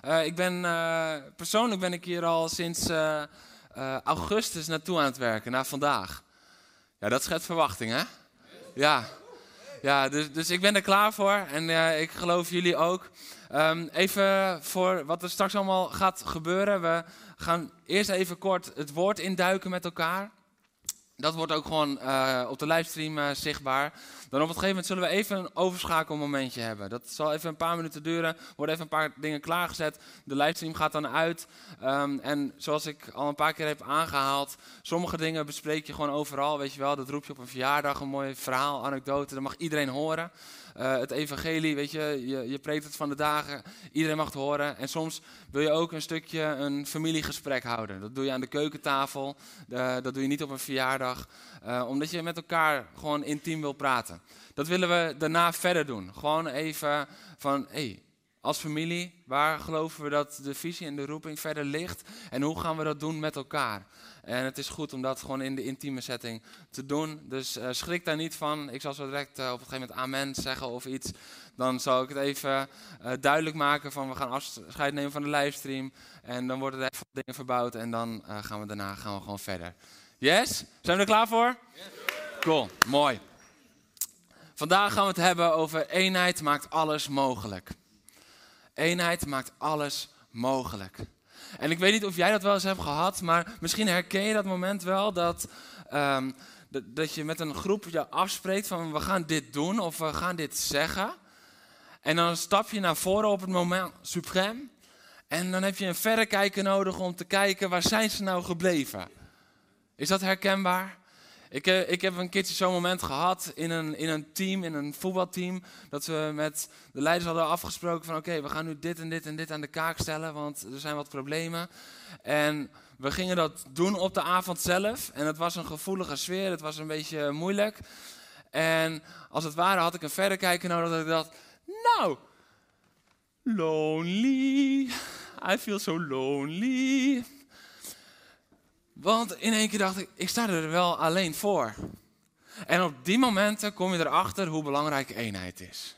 Eh, ik ben, eh, persoonlijk ben ik hier al sinds eh, augustus naartoe aan het werken, naar vandaag. Ja, dat schept verwachting, hè? Ja, ja dus, dus ik ben er klaar voor en ik geloof jullie ook. Ehm, even voor wat er straks allemaal gaat gebeuren. We gaan eerst even kort het woord induiken met elkaar. Dat wordt ook gewoon op de livestream zichtbaar. Dan op een gegeven moment zullen we even een overschakelmomentje hebben. Dat zal even een paar minuten duren. Worden even een paar dingen klaargezet. De livestream gaat dan uit. Ehm, en zoals ik al een paar keer heb aangehaald, sommige dingen bespreek je gewoon overal. Weet je wel, dat roep je op een verjaardag, een mooi verhaal, anekdote. Dat mag iedereen horen. Eh, het evangelie, weet je, je, je preekt het van de dagen. Iedereen mag het horen. En soms wil je ook een stukje een familiegesprek houden. Dat doe je aan de keukentafel. Eh, dat doe je niet op een verjaardag. Eh, omdat je met elkaar gewoon intiem wil praten. Dat willen we daarna verder doen. Gewoon even van, hé, hey, als familie, waar geloven we dat de visie en de roeping verder ligt? En hoe gaan we dat doen met elkaar? En het is goed om dat gewoon in de intieme setting te doen. Dus eh, schrik daar niet van. Ik zal zo direct eh, op een gegeven moment amen zeggen of iets. Dan zal ik het even eh, duidelijk maken van we gaan afscheid nemen van de livestream. En dan worden er even dingen verbouwd en dan gaan we daarna gaan we gewoon verder. Yes? Zijn we er klaar voor? Cool, mooi. Vandaag gaan we het hebben over eenheid maakt alles mogelijk. Eenheid maakt alles mogelijk. En ik weet niet of jij dat wel eens hebt gehad, maar misschien herken je dat moment wel dat, ehm, dat, dat je met een groep je afspreekt van we gaan dit doen of we gaan dit zeggen. En dan stap je naar voren op het moment suprem. En dan heb je een verrekijker nodig om te kijken waar zijn ze nou gebleven. Is dat herkenbaar? Ik, eh, ik heb een keertje zo'n moment gehad in een, in een team, in een voetbalteam. Dat we met de leiders hadden afgesproken van oké, we gaan nu dit en dit en dit aan de kaak stellen, want er zijn wat problemen. En we gingen dat doen op de avond zelf. En het was een gevoelige sfeer, het was een beetje moeilijk. En als het ware had ik een verrekijker nodig dat ik dacht, nou, lonely, I feel so lonely. Want in één keer dacht ik, ik sta er wel alleen voor. En op die momenten kom je erachter hoe belangrijk eenheid is.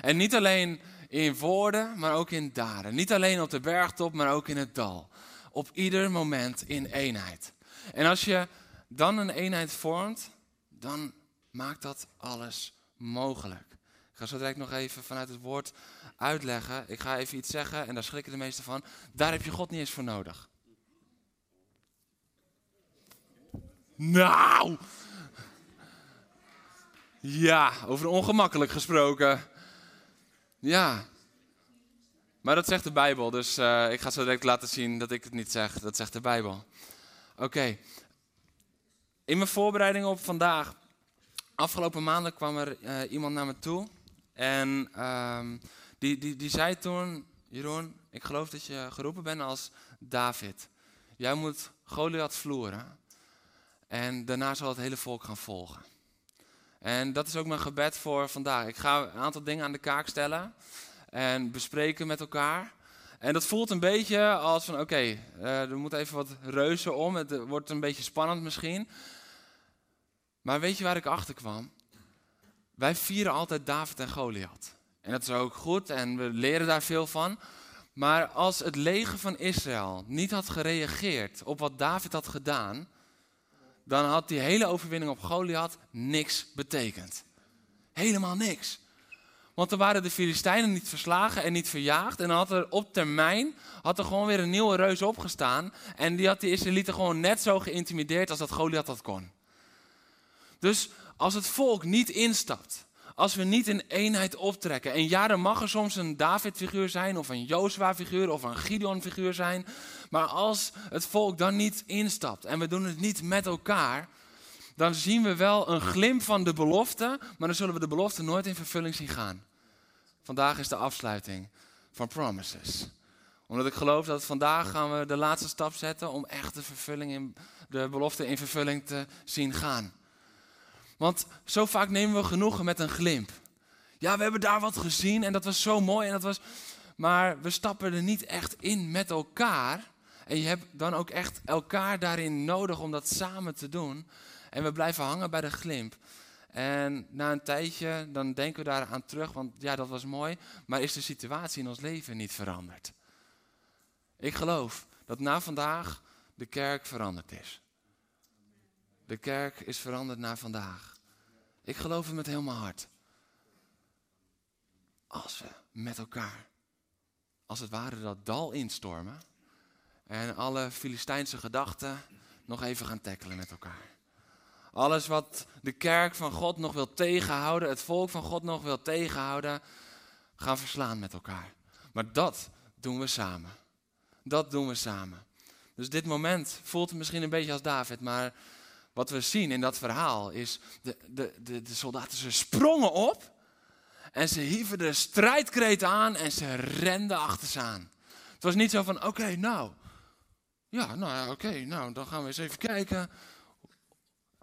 En niet alleen in woorden, maar ook in daden. Niet alleen op de bergtop, maar ook in het dal. Op ieder moment in eenheid. En als je dan een eenheid vormt, dan maakt dat alles mogelijk. Ik ga zo direct nog even vanuit het woord uitleggen. Ik ga even iets zeggen en daar schrikken de meesten van. Daar heb je God niet eens voor nodig. Nou. Ja, over ongemakkelijk gesproken. Ja. Maar dat zegt de Bijbel, dus uh, ik ga zo direct laten zien dat ik het niet zeg. Dat zegt de Bijbel. Oké. In mijn voorbereiding op vandaag, afgelopen maanden kwam er uh, iemand naar me toe. En uh, die, die, die zei toen, Jeroen, ik geloof dat je geroepen bent als David. Jij moet Goliath vloeren. En daarna zal het hele volk gaan volgen. En dat is ook mijn gebed voor vandaag. Ik ga een aantal dingen aan de kaak stellen en bespreken met elkaar. En dat voelt een beetje als van oké, uh, er moet even wat reuzen om. Het wordt een beetje spannend misschien. Maar weet je waar ik achter kwam? Wij vieren altijd David en Goliath. En dat is ook goed en we leren daar veel van. Maar als het leger van Israël niet had gereageerd op wat David had gedaan, dan had die hele overwinning op Goliath niks betekend. Helemaal niks. Want dan waren de Filistijnen niet verslagen en niet verjaagd. En dan had er op termijn had er gewoon weer een nieuwe reus opgestaan. En die had die Israëlieten gewoon net zo geïntimideerd als dat Goliath dat kon. Dus als het volk niet instapt, als we niet in eenheid optrekken. En ja, er mag er soms een David-figuur zijn, of een Jozua-figuur, of een Gideon-figuur zijn. Maar als het volk dan niet instapt en we doen het niet met elkaar, dan zien we wel een glimp van de belofte, maar dan zullen we de belofte nooit in vervulling zien gaan. Vandaag is de afsluiting van Promises. Omdat ik geloof dat vandaag gaan we de laatste stap zetten om echt de, vervulling in, de belofte in vervulling te zien gaan. Want zo vaak nemen we genoegen met een glimp. Ja, we hebben daar wat gezien en dat was zo mooi en dat was... Maar we stappen er niet echt in met elkaar. En je hebt dan ook echt elkaar daarin nodig om dat samen te doen. En we blijven hangen bij de glimp. En na een tijdje, dan denken we daar aan terug, want ja, dat was mooi. Maar is de situatie in ons leven niet veranderd? Ik geloof dat na vandaag de kerk veranderd is. De kerk is veranderd na vandaag. Ik geloof het met heel mijn hart. Als we met elkaar, als het ware, dat dal instormen. En alle Filistijnse gedachten nog even gaan tackelen met elkaar. Alles wat de kerk van God nog wil tegenhouden, het volk van God nog wil tegenhouden, gaan verslaan met elkaar. Maar dat doen we samen. Dat doen we samen. Dus dit moment voelt het misschien een beetje als David, maar wat we zien in dat verhaal is, de, de, de, de soldaten ze sprongen op en ze hieven de strijdkreet aan en ze renden achter ze aan. Het was niet zo van, oké, nou, ja, nou ja, oké, nou, dan gaan we eens even kijken.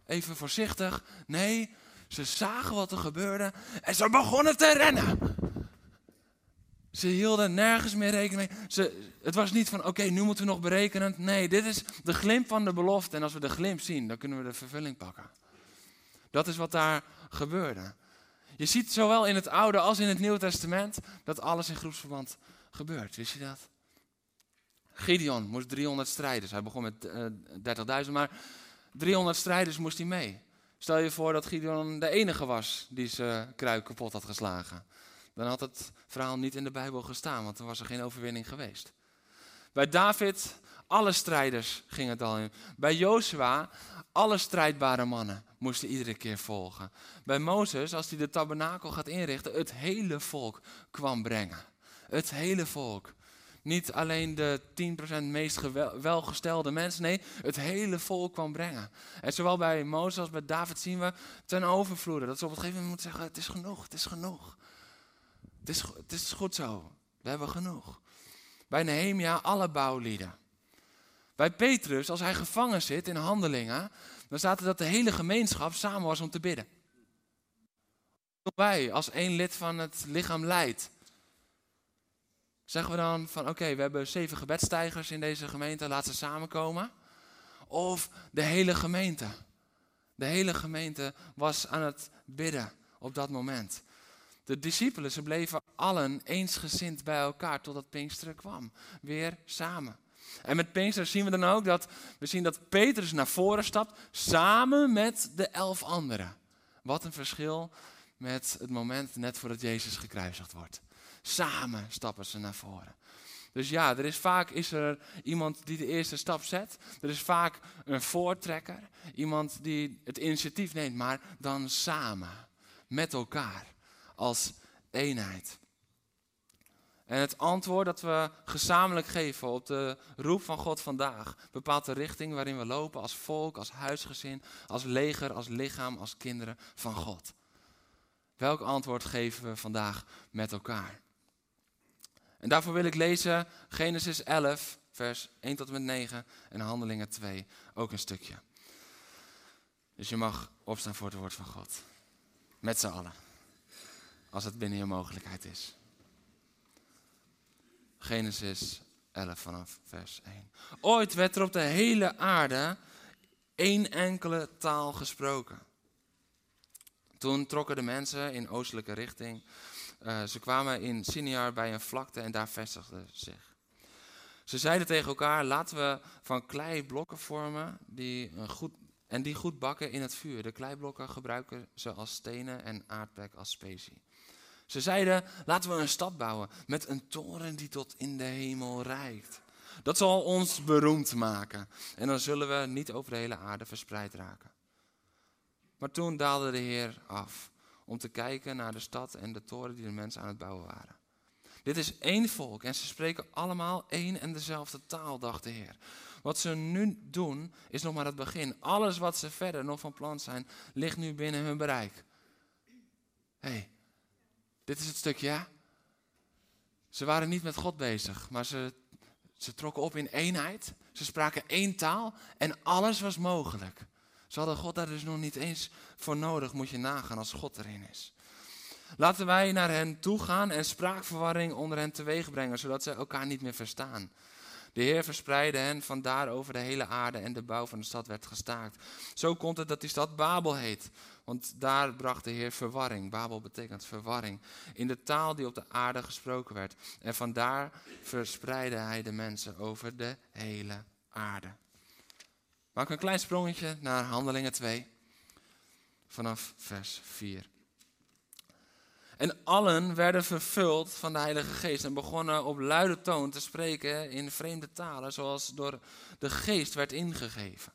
Even voorzichtig. Nee, ze zagen wat er gebeurde en ze begonnen te rennen. Ze hielden nergens meer rekening mee. Ze, het was niet van, oké, nu moeten we nog berekenen. Nee, dit is de glimp van de belofte. En als we de glimp zien, dan kunnen we de vervulling pakken. Dat is wat daar gebeurde. Je ziet zowel in het Oude als in het Nieuwe Testament dat alles in groepsverband gebeurt. Wist je dat? Gideon moest 300 strijders. Hij begon met uh, eh, 30.000, maar 300 strijders moest hij mee. Stel je voor dat Gideon de enige was die zijn kruik kapot had geslagen. Dan had het verhaal niet in de Bijbel gestaan, want dan was er geen overwinning geweest. Bij David, alle strijders gingen het al in. Bij Jozua, alle strijdbare mannen moesten iedere keer volgen. Bij Mozes, als hij de tabernakel gaat inrichten, het hele volk kwam brengen. Het hele volk. Niet alleen de 10% meest welgestelde mensen, nee, het hele volk kwam brengen. En zowel bij Mozes als bij David zien we ten overvloede. Dat ze op het gegeven moment moeten zeggen, het is genoeg, het is genoeg. Het is, het is goed zo, we hebben genoeg. Bij Nehemia alle bouwlieden. Bij Petrus, als hij gevangen zit in handelingen, dan staat er dat de hele gemeenschap samen was om te bidden. Wij, als één lid van het lichaam leidt, Zeggen we dan van oké, we hebben zeven gebedstijgers in deze gemeente, laat ze samenkomen. Of de hele gemeente. De hele gemeente was aan het bidden op dat moment. De discipelen, ze bleven allen eensgezind bij elkaar totdat Pinksteren kwam. Weer samen. En met Pinksteren zien we dan ook dat we zien dat Petrus naar voren stapt samen met de elf anderen. Wat een verschil met het moment net voordat Jezus gekruisigd wordt. Samen stappen ze naar voren. Dus ja, er is vaak is er iemand die de eerste stap zet. Er is vaak een voortrekker. Iemand die het initiatief neemt, maar dan samen. Met elkaar. Als eenheid. En het antwoord dat we gezamenlijk geven op de roep van God vandaag bepaalt de richting waarin we lopen als volk, als huisgezin, als leger, als lichaam, als kinderen van God. Welk antwoord geven we vandaag met elkaar? En daarvoor wil ik lezen Genesis 11, vers 1 tot en met 9 en Handelingen 2, ook een stukje. Dus je mag opstaan voor het woord van God. Met z'n allen. Als het binnen je mogelijkheid is. Genesis 11 vanaf vers 1. Ooit werd er op de hele aarde één enkele taal gesproken. Toen trokken de mensen in oostelijke richting uh, ze kwamen in Siniar bij een vlakte en daar vestigden ze zich. Ze zeiden tegen elkaar, laten we van klei blokken vormen die goed, en die goed bakken in het vuur. De kleiblokken gebruiken ze als stenen en aardbek als specie. Ze zeiden, laten we een stad bouwen met een toren die tot in de hemel reikt. Dat zal ons beroemd maken en dan zullen we niet over de hele aarde verspreid raken. Maar toen daalde de Heer af om te kijken naar de stad en de toren die de mensen aan het bouwen waren. Dit is één volk en ze spreken allemaal één en dezelfde taal, dacht de Heer. Wat ze nu doen is nog maar het begin. Alles wat ze verder nog van plan zijn, ligt nu binnen hun bereik. Hey, dit is het stukje? Ze waren niet met God bezig, maar ze Ze trokken op in eenheid. Ze spraken één taal en alles was mogelijk. Ze hadden God daar dus nog niet eens voor nodig, moet je nagaan als God erin is. Laten wij naar hen toe gaan en spraakverwarring onder hen teweeg brengen, zodat zij elkaar niet meer verstaan. De Heer verspreidde hen vandaar over de hele aarde en de bouw van de stad werd gestaakt. Zo komt het dat die stad Babel heet, want daar bracht de Heer verwarring. Babel betekent verwarring. In de taal die op de aarde gesproken werd. En vandaar verspreidde hij de mensen over de hele aarde. Maak een klein sprongetje naar Handelingen 2, vanaf vers 4. En allen werden vervuld van de Heilige Geest en begonnen op luide toon te spreken in vreemde talen, zoals door de Geest werd ingegeven.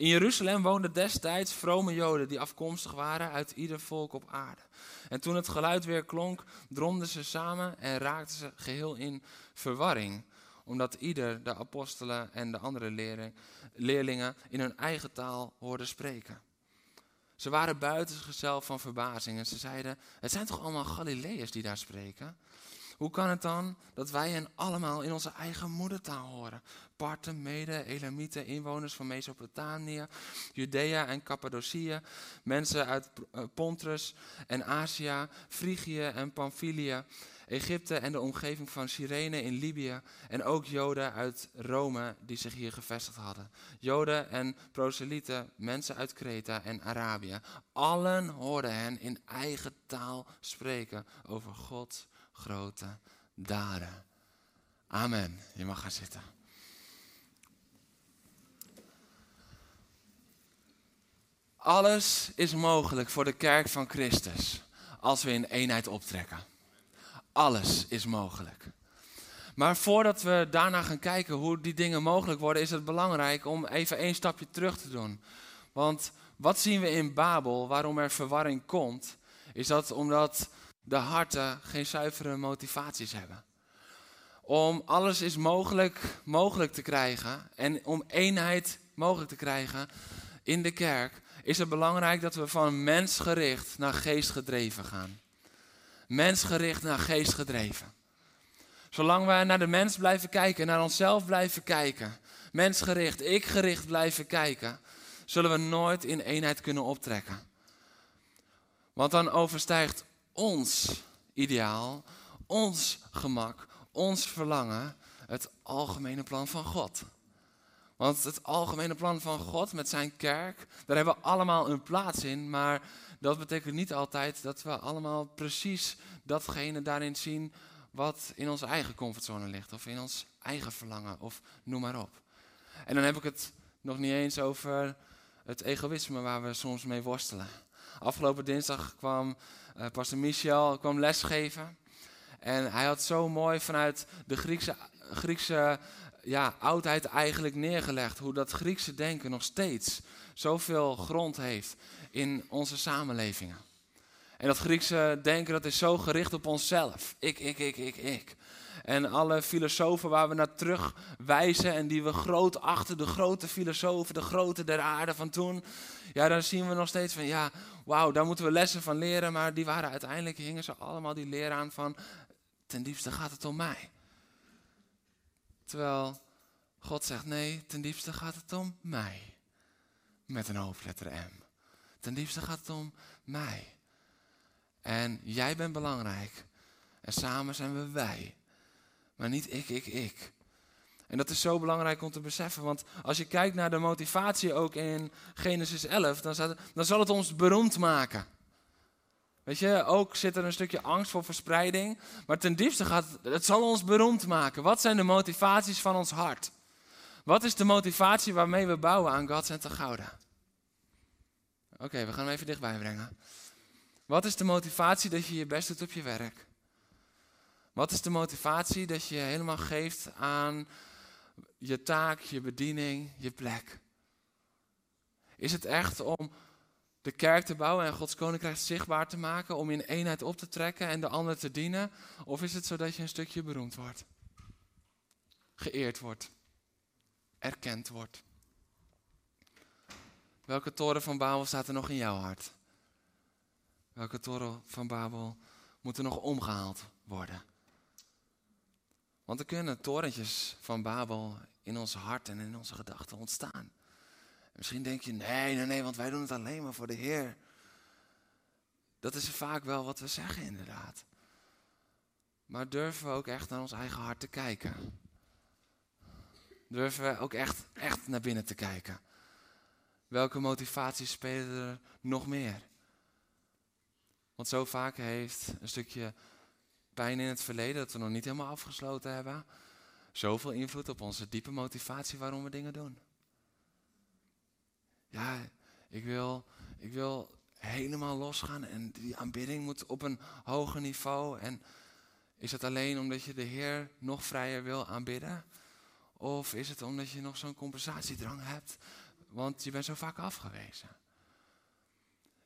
In Jeruzalem woonden destijds vrome Joden die afkomstig waren uit ieder volk op aarde. En toen het geluid weer klonk, dromden ze samen en raakten ze geheel in verwarring, omdat ieder de apostelen en de andere leerlingen in hun eigen taal hoorde spreken. Ze waren buiten zichzelf van verbazing en ze zeiden: Het zijn toch allemaal Galileërs die daar spreken? Hoe kan het dan dat wij hen allemaal in onze eigen moedertaal horen? Parten, Mede, Elamieten, inwoners van Mesopotamië, Judea en Cappadocia, mensen uit eh, Pontus en Azië, Frigië en Pamphylië, Egypte en de omgeving van Cyrene in Libië en ook Joden uit Rome die zich hier gevestigd hadden. Joden en proselyten, mensen uit Kreta en Arabië. Allen hoorden hen in eigen taal spreken over Gods grote daden. Amen. Je mag gaan zitten. Alles is mogelijk voor de kerk van Christus als we in eenheid optrekken. Alles is mogelijk. Maar voordat we daarna gaan kijken hoe die dingen mogelijk worden, is het belangrijk om even één stapje terug te doen. Want wat zien we in Babel, waarom er verwarring komt, is dat omdat de harten geen zuivere motivaties hebben. Om alles is mogelijk, mogelijk te krijgen en om eenheid mogelijk te krijgen in de kerk, is het belangrijk dat we van mensgericht naar geestgedreven gaan. Mensgericht naar geestgedreven. Zolang we naar de mens blijven kijken, naar onszelf blijven kijken, mensgericht, ikgericht blijven kijken, zullen we nooit in eenheid kunnen optrekken. Want dan overstijgt ons ideaal, ons gemak, ons verlangen het algemene plan van God. Want het algemene plan van God met zijn kerk, daar hebben we allemaal een plaats in, maar dat betekent niet altijd dat we allemaal precies datgene daarin zien wat in onze eigen comfortzone ligt, of in ons eigen verlangen, of noem maar op. En dan heb ik het nog niet eens over het egoïsme waar we soms mee worstelen. Afgelopen dinsdag kwam uh, pastor Michel kwam lesgeven. En hij had zo mooi vanuit de Griekse, Griekse ja, oudheid eigenlijk neergelegd. Hoe dat Griekse denken nog steeds zoveel grond heeft in onze samenlevingen. En dat Griekse denken dat is zo gericht op onszelf. Ik, ik, ik, ik, ik. En alle filosofen waar we naar terug wijzen en die we groot achter, de grote filosofen, de grote der aarde van toen. Ja, dan zien we nog steeds van, ja, wauw, daar moeten we lessen van leren. Maar die waren uiteindelijk, hingen ze allemaal die leer aan van, ten diepste gaat het om mij. Terwijl God zegt, nee, ten diepste gaat het om mij. Met een hoofdletter M. Ten diepste gaat het om mij. En jij bent belangrijk. En samen zijn we wij. Maar niet ik, ik, ik. En dat is zo belangrijk om te beseffen, want als je kijkt naar de motivatie ook in Genesis 11, dan, dan zal het ons beroemd maken. Weet je, ook zit er een stukje angst voor verspreiding, maar ten diepste gaat het zal ons beroemd maken. Wat zijn de motivaties van ons hart? Wat is de motivatie waarmee we bouwen aan God en te Gouda? Oké, we gaan hem even dichtbij brengen. Wat is de motivatie dat je je best doet op je werk? Wat is de motivatie dat je helemaal geeft aan je taak, je bediening, je plek? Is het echt om de kerk te bouwen en Gods koninkrijk zichtbaar te maken, om in eenheid op te trekken en de ander te dienen? Of is het zodat je een stukje beroemd wordt? Geëerd wordt? Erkend wordt? Welke toren van Babel staat er nog in jouw hart? Welke toren van Babel moet er nog omgehaald worden? Want er kunnen torentjes van Babel in ons hart en in onze gedachten ontstaan. misschien denk je, nee, nee, nee, want wij doen het alleen maar voor de Heer. Dat is vaak wel wat we zeggen, inderdaad. Maar durven we ook echt naar ons eigen hart te kijken? Durven we ook echt, echt naar binnen te kijken? Welke motivaties spelen er nog meer? Want zo vaak heeft een stukje pijn in het verleden, dat we nog niet helemaal afgesloten hebben, zoveel invloed op onze diepe motivatie waarom we dingen doen. Ja, ik wil, ik wil helemaal losgaan en die aanbidding moet op een hoger niveau. En is het alleen omdat je de Heer nog vrijer wil aanbidden? Of is het omdat je nog zo'n compensatiedrang hebt, want je bent zo vaak afgewezen?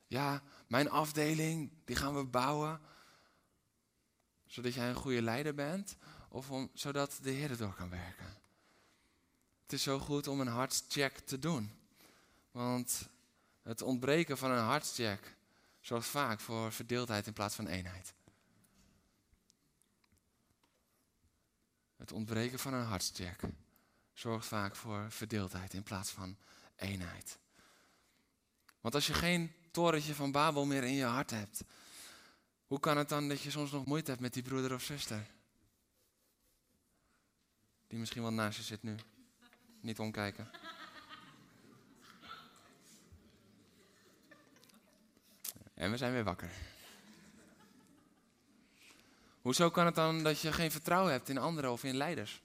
Ja, mijn afdeling, die gaan we bouwen, zodat jij een goede leider bent, of om, zodat de Heer erdoor kan werken. Het is zo goed om een hartcheck te doen, want het ontbreken van een hartcheck zorgt vaak voor verdeeldheid in plaats van eenheid. Het ontbreken van een hartcheck zorgt vaak voor verdeeldheid in plaats van eenheid. Want als je geen torentje van Babel meer in je hart hebt, hoe kan het dan dat je soms nog moeite hebt met die broeder of zuster? Die misschien wel naast je zit nu. Niet omkijken. En we zijn weer wakker. Hoezo kan het dan dat je geen vertrouwen hebt in anderen of in leiders?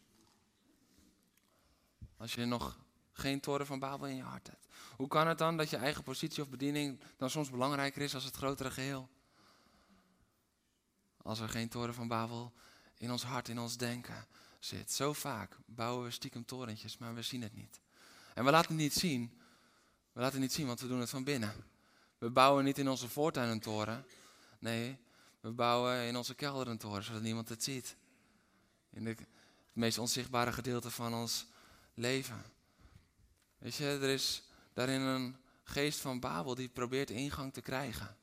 Als je nog geen toren van Babel in je hart hebt. Hoe kan het dan dat je eigen positie of bediening dan soms belangrijker is als het grotere geheel? Als er geen toren van Babel in ons hart, in ons denken zit. Zo vaak bouwen we stiekem torentjes, maar we zien het niet. En we laten het niet zien. We laten het niet zien, want we doen het van binnen. We bouwen niet in onze voortuin een toren. Nee, we bouwen in onze kelder een toren, zodat niemand het ziet. In de, het meest onzichtbare gedeelte van ons leven. Weet je, er is daarin een geest van Babel die probeert ingang te krijgen.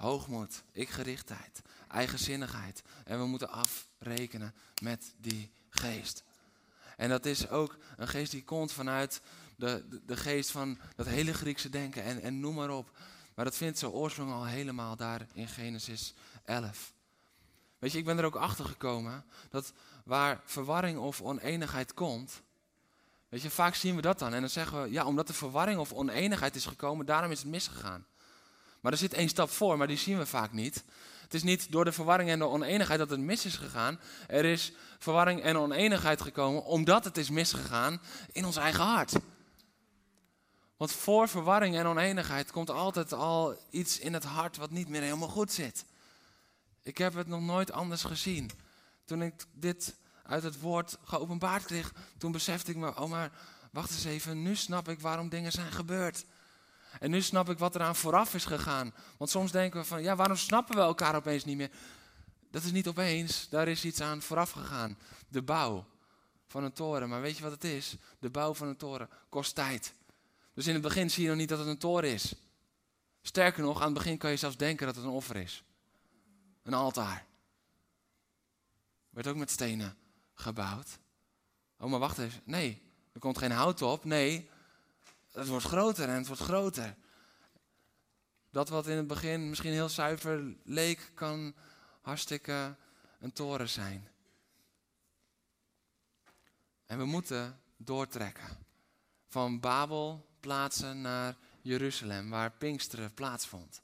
Hoogmoed, ikgerichtheid, eigenzinnigheid. En we moeten afrekenen met die geest. En dat is ook een geest die komt vanuit de, de, geest van dat hele Griekse denken en, en noem maar op. Maar dat vindt zijn oorsprong al helemaal daar in Genesis 11. Weet je, ik ben er ook achter gekomen dat waar verwarring of oneenigheid komt, weet je, vaak zien we dat dan en dan zeggen we, ja, omdat er verwarring of oneenigheid is gekomen, daarom is het misgegaan. Maar er zit één stap voor, maar die zien we vaak niet. Het is niet door de verwarring en de oneenigheid dat het mis is gegaan. Er is verwarring en oneenigheid gekomen omdat het is misgegaan in ons eigen hart. Want voor verwarring en oneenigheid komt altijd al iets in het hart wat niet meer helemaal goed zit. Ik heb het nog nooit anders gezien. Toen ik dit uit het woord geopenbaard kreeg, toen besefte ik me, oh maar wacht eens even, nu snap ik waarom dingen zijn gebeurd. En nu snap ik wat er aan vooraf is gegaan. Want soms denken we van, ja, waarom snappen we elkaar opeens niet meer? Dat is niet opeens, daar is iets aan vooraf gegaan. De bouw van een toren. Maar weet je wat het is? De bouw van een toren kost tijd. Dus in het begin zie je nog niet dat het een toren is. Sterker nog, aan het begin kan je zelfs denken dat het een offer is. Een altaar. Werd ook met stenen gebouwd. Oh, maar wacht even. Nee, er komt geen hout op. Nee, het wordt groter en het wordt groter. Dat wat in het begin misschien heel zuiver leek, kan hartstikke een toren zijn. En we moeten doortrekken. Van Babel plaatsen naar Jeruzalem, waar Pinksteren plaatsvond.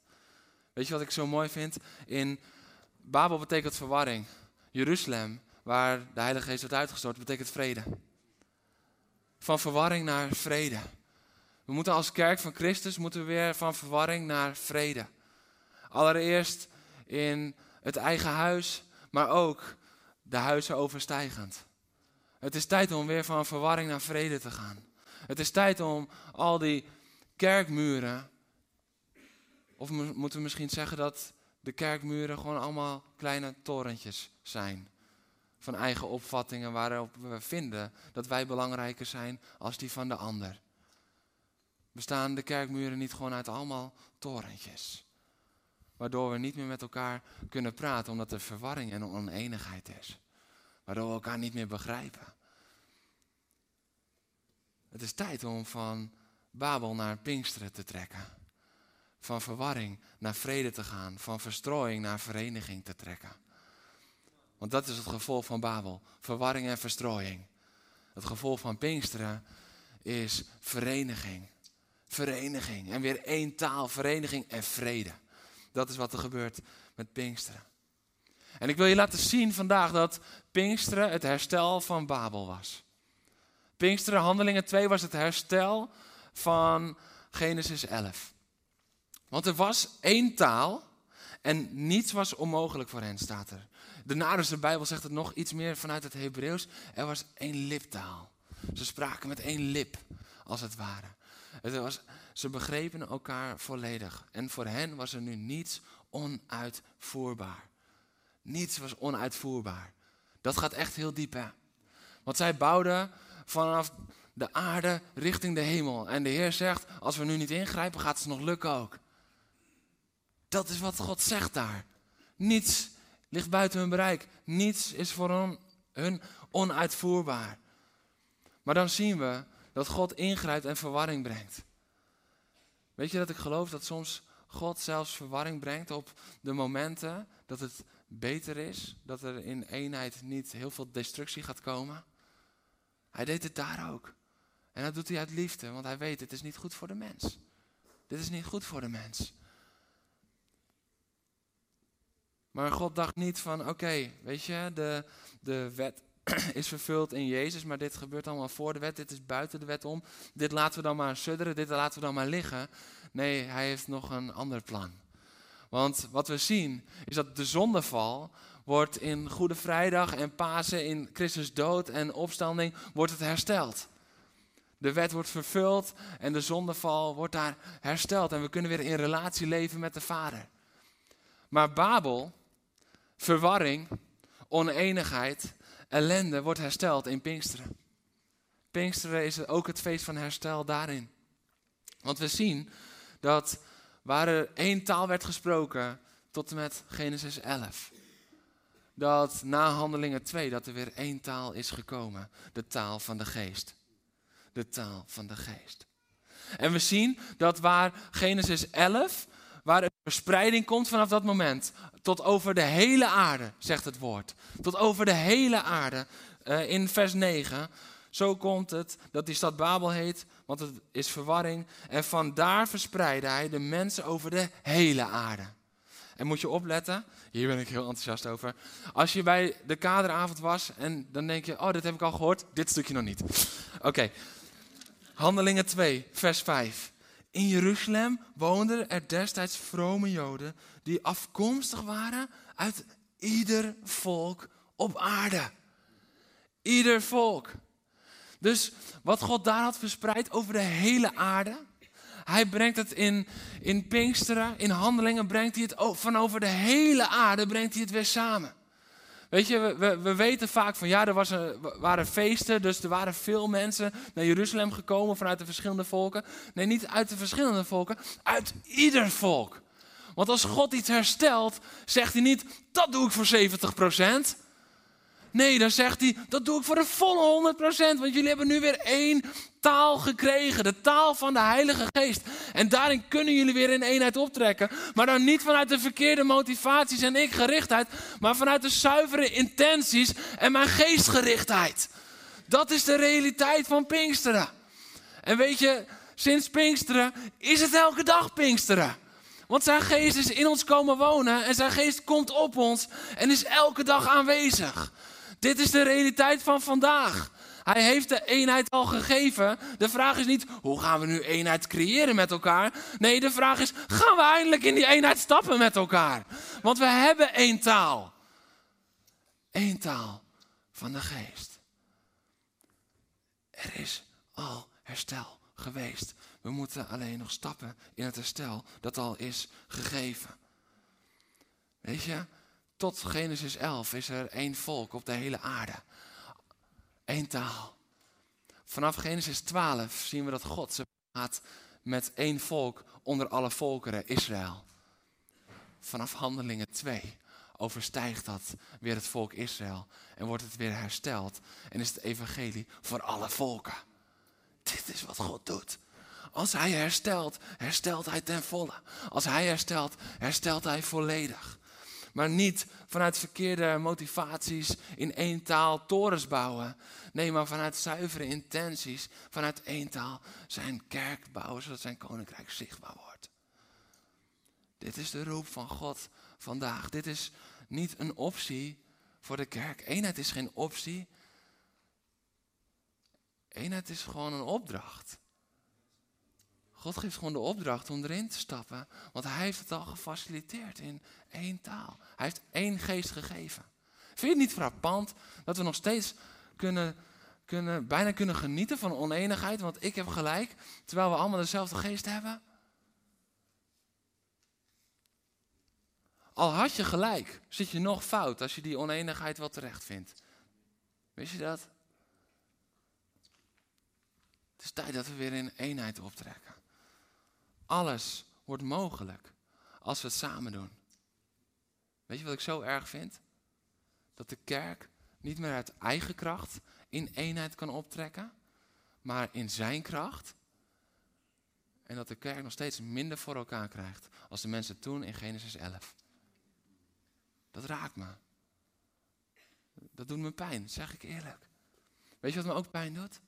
Weet je wat ik zo mooi vind? In Babel betekent verwarring. Jeruzalem, waar de Heilige Geest wordt uitgestort, betekent vrede. Van verwarring naar vrede. We moeten als kerk van Christus moeten we weer van verwarring naar vrede. Allereerst in het eigen huis, maar ook de huizen overstijgend. Het is tijd om weer van verwarring naar vrede te gaan. Het is tijd om al die kerkmuren, of moeten we misschien zeggen dat de kerkmuren gewoon allemaal kleine torentjes zijn. Van eigen opvattingen waarop we vinden dat wij belangrijker zijn als die van de ander. Bestaan de kerkmuren niet gewoon uit allemaal torentjes? Waardoor we niet meer met elkaar kunnen praten omdat er verwarring en oneenigheid is. waardoor we elkaar niet meer begrijpen. Het is tijd om van Babel naar Pinksteren te trekken. Van verwarring naar vrede te gaan. Van verstrooiing naar vereniging te trekken. Want dat is het gevolg van Babel. Verwarring en verstrooiing. Het gevolg van Pinksteren is vereniging. Vereniging. En weer één taal, vereniging en vrede. Dat is wat er gebeurt met Pinksteren. En ik wil je laten zien vandaag dat Pinksteren het herstel van Babel was. Pinksteren, Handelingen 2, was het herstel van Genesis 11. Want er was één taal en niets was onmogelijk voor hen, staat er. De Naderse Bijbel zegt het nog iets meer vanuit het Hebreeuws. Er was één liptaal. Ze spraken met één lip, als het ware. Het was, ze begrepen elkaar volledig. En voor hen was er nu niets onuitvoerbaar. Niets was onuitvoerbaar. Dat gaat echt heel diep, hè? Want zij bouwden vanaf de aarde richting de hemel. En de Heer zegt, als we nu niet ingrijpen, gaat het nog lukken ook. Dat is wat God zegt daar. Niets ligt buiten hun bereik. Niets is voor hun onuitvoerbaar. Maar dan zien we dat God ingrijpt en verwarring brengt. Weet je dat ik geloof dat soms God zelfs verwarring brengt op de momenten dat het beter is, dat er in eenheid niet heel veel destructie gaat komen? Hij deed het daar ook. En dat doet hij uit liefde, want hij weet het is niet goed voor de mens. Dit is niet goed voor de mens. Maar God dacht niet van, oké, weet je, de, de wet is vervuld in Jezus, maar dit gebeurt allemaal voor de wet, dit is buiten de wet om. Dit laten we dan maar sudderen, dit laten we dan maar liggen. Nee, hij heeft nog een ander plan. Want wat we zien is dat de zondeval wordt in Goede Vrijdag en Pasen, in Christus dood en opstanding, wordt het hersteld. De wet wordt vervuld en de zondeval wordt daar hersteld. En we kunnen weer in relatie leven met de Vader. Maar Babel, verwarring, oneenigheid, ellende wordt hersteld in Pinksteren. Pinksteren is ook het feest van herstel daarin. Want we zien dat waar er één taal werd gesproken tot en met Genesis 11. Dat na handelingen 2 dat er weer één taal is gekomen. De taal van de geest. De taal van de geest. En we zien dat waar Genesis 11, waar een verspreiding komt vanaf dat moment, tot over de hele aarde, zegt het woord. Tot over de hele aarde. Uh, in vers 9. Zo komt het dat die stad Babel heet, want het is verwarring. En vandaar verspreidde hij de mensen over de hele aarde. En moet je opletten, hier ben ik heel enthousiast over. Als je bij de kaderavond was en dan denk je, oh, dit heb ik al gehoord, dit stukje nog niet. Oké, Handelingen 2, vers 5. In Jeruzalem woonden er destijds vrome Joden die afkomstig waren uit ieder volk op aarde. Ieder volk. Dus wat God daar had verspreid over de hele aarde, hij brengt het in, in Pinksteren, in handelingen brengt hij het van over de hele aarde, brengt hij het weer samen. Weet je, we, we weten vaak van ja, er was waren feesten, dus er waren veel mensen naar Jeruzalem gekomen vanuit de verschillende volken. Nee, niet uit de verschillende volken, uit ieder volk. Want als God iets herstelt, zegt hij niet, dat doe ik voor 70 Nee, dan zegt hij, dat doe ik voor de volle 100%. Want jullie hebben nu weer één taal gekregen. De taal van de Heilige Geest. En daarin kunnen jullie weer in eenheid optrekken. Maar dan niet vanuit de verkeerde motivaties en ik-gerichtheid. Maar vanuit de zuivere intenties en mijn geestgerichtheid. Dat is de realiteit van Pinksteren. En weet je, sinds Pinksteren is het elke dag Pinksteren. Want zijn geest is in ons komen wonen en zijn geest komt op ons en is elke dag aanwezig. Dit is de realiteit van vandaag. Hij heeft de eenheid al gegeven. De vraag is niet, hoe gaan we nu eenheid creëren met elkaar? Nee, de vraag is, gaan we eindelijk in die eenheid stappen met elkaar? Want we hebben één taal. Eén taal van de geest. Er is al herstel geweest. We moeten alleen nog stappen in het herstel dat al is gegeven. Weet je, tot Genesis 11 is er één volk op de hele aarde. Eén taal. Vanaf Genesis 12 zien we dat God ze gaat met één volk onder alle volkeren, Israël. Vanaf Handelingen 2 overstijgt dat weer het volk Israël en wordt het weer hersteld en is het evangelie voor alle volken. Dit is wat God doet. Als Hij herstelt, herstelt Hij ten volle. Als Hij herstelt, herstelt Hij volledig. Maar niet vanuit verkeerde motivaties in één taal torens bouwen. Nee, maar vanuit zuivere intenties, vanuit één taal zijn kerk bouwen zodat zijn koninkrijk zichtbaar wordt. Dit is de roep van God vandaag. Dit is niet een optie voor de kerk. Eenheid is geen optie. Eenheid is gewoon een opdracht. God geeft gewoon de opdracht om erin te stappen. Want hij heeft het al gefaciliteerd in één taal. Hij heeft één geest gegeven. Vind je het niet frappant dat we nog steeds kunnen, kunnen, bijna kunnen genieten van oneenigheid? Want ik heb gelijk, terwijl we allemaal dezelfde geest hebben. Al had je gelijk, zit je nog fout als je die oneenigheid wel terecht vindt. Wist je dat? Het is tijd dat we weer in eenheid optrekken. Alles wordt mogelijk als we het samen doen. Weet je wat ik zo erg vind? Dat de kerk niet meer uit eigen kracht in eenheid kan optrekken, maar in zijn kracht. En dat de kerk nog steeds minder voor elkaar krijgt als de mensen toen in Genesis 11. Dat raakt me. Dat doet me pijn, zeg ik eerlijk. Weet je wat me ook pijn doet?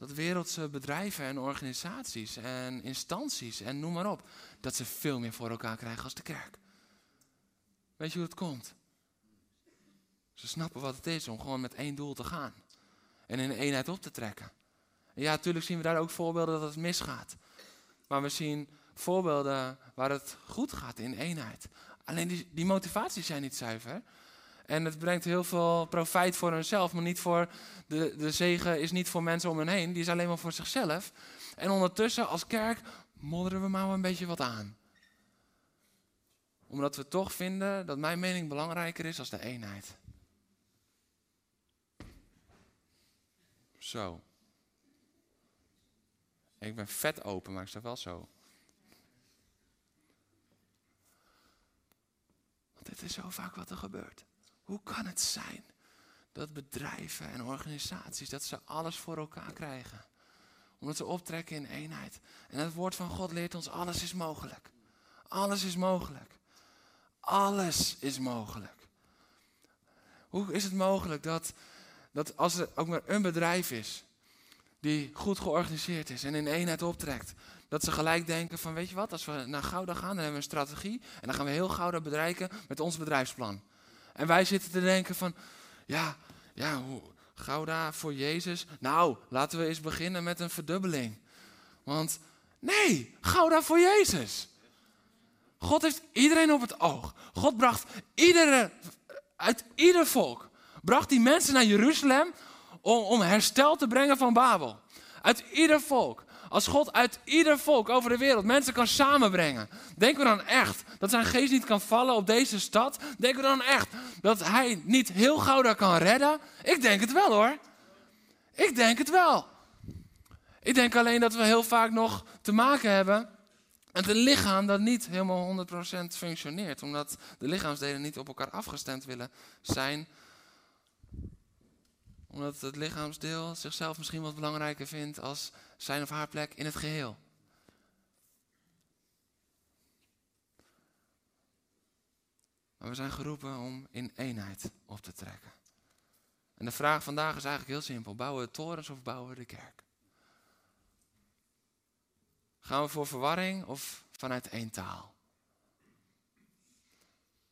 Dat wereldse bedrijven en organisaties en instanties en noem maar op, dat ze veel meer voor elkaar krijgen als de kerk. Weet je hoe het komt? Ze snappen wat het is om gewoon met één doel te gaan. En in eenheid op te trekken. En ja, natuurlijk zien we daar ook voorbeelden dat het misgaat. Maar we zien voorbeelden waar het goed gaat in eenheid. Alleen die, die motivaties zijn niet zuiver. En het brengt heel veel profijt voor hunzelf, maar niet voor de, de zegen is niet voor mensen om hen heen. Die is alleen maar voor zichzelf. En ondertussen als kerk modderen we maar een beetje wat aan. Omdat we toch vinden dat mijn mening belangrijker is als de eenheid. Zo. Ik ben vet open, maar ik sta wel zo. Want dit is zo vaak wat er gebeurt. Hoe kan het zijn dat bedrijven en organisaties, dat ze alles voor elkaar krijgen? Omdat ze optrekken in eenheid. En het woord van God leert ons, alles is mogelijk. Alles is mogelijk. Alles is mogelijk. Hoe is het mogelijk dat, dat als er ook maar een bedrijf is die goed georganiseerd is en in eenheid optrekt, dat ze gelijk denken van weet je wat, als we naar Gouda gaan, dan hebben we een strategie en dan gaan we heel Gouda bereiken met ons bedrijfsplan. En wij zitten te denken van, ja, ja, Gouda voor Jezus. Nou, laten we eens beginnen met een verdubbeling. Want nee, Gouda voor Jezus. God heeft iedereen op het oog. God bracht iedere, uit ieder volk, bracht die mensen naar Jeruzalem om, om herstel te brengen van Babel. Uit ieder volk. Als God uit ieder volk over de wereld mensen kan samenbrengen, denken we dan echt dat zijn geest niet kan vallen op deze stad? Denken we dan echt dat hij niet heel gauw daar kan redden? Ik denk het wel hoor. Ik denk het wel. Ik denk alleen dat we heel vaak nog te maken hebben met een lichaam dat niet helemaal 100% functioneert. Omdat de lichaamsdelen niet op elkaar afgestemd willen zijn omdat het lichaamsdeel zichzelf misschien wat belangrijker vindt als zijn of haar plek in het geheel. Maar we zijn geroepen om in eenheid op te trekken. En de vraag vandaag is eigenlijk heel simpel. Bouwen we torens of bouwen we de kerk? Gaan we voor verwarring of vanuit één taal?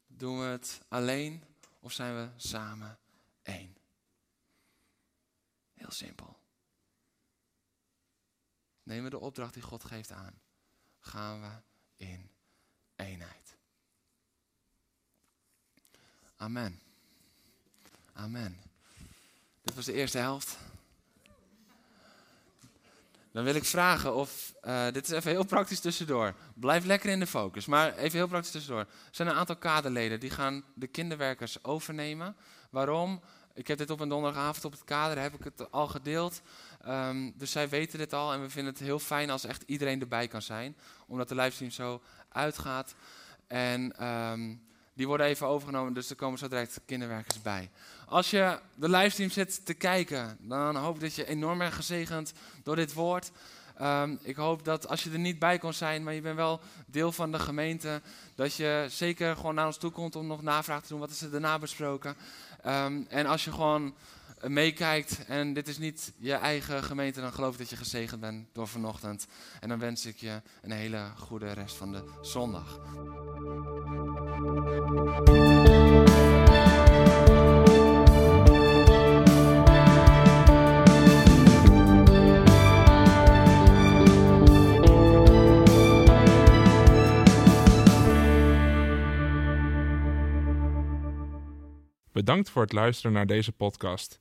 Doen we het alleen of zijn we samen één? Heel simpel. Nemen we de opdracht die God geeft aan. Gaan we in eenheid. Amen. Amen. Dit was de eerste helft. Dan wil ik vragen of, uh, dit is even heel praktisch tussendoor. Blijf lekker in de focus, maar even heel praktisch tussendoor. Er zijn een aantal kaderleden die gaan de kinderwerkers overnemen. Waarom? Ik heb dit op een donderdagavond op het kader, heb ik het al gedeeld. Um, dus zij weten dit al en we vinden het heel fijn als echt iedereen erbij kan zijn. Omdat de livestream zo uitgaat. En um, Die worden even overgenomen, dus er komen zo direct kinderwerkers bij. Als je de livestream zit te kijken, dan hoop ik dat je enorm bent gezegend door dit woord. Ehm, ik hoop dat als je er niet bij kon zijn, maar je bent wel deel van de gemeente, dat je zeker gewoon naar ons toe komt om nog navraag te doen. Wat is er daarna besproken? En als je gewoon meekijkt en dit is niet je eigen gemeente, dan geloof ik dat je gezegend bent door vanochtend. En dan wens ik je een hele goede rest van de zondag. Bedankt voor het luisteren naar deze podcast.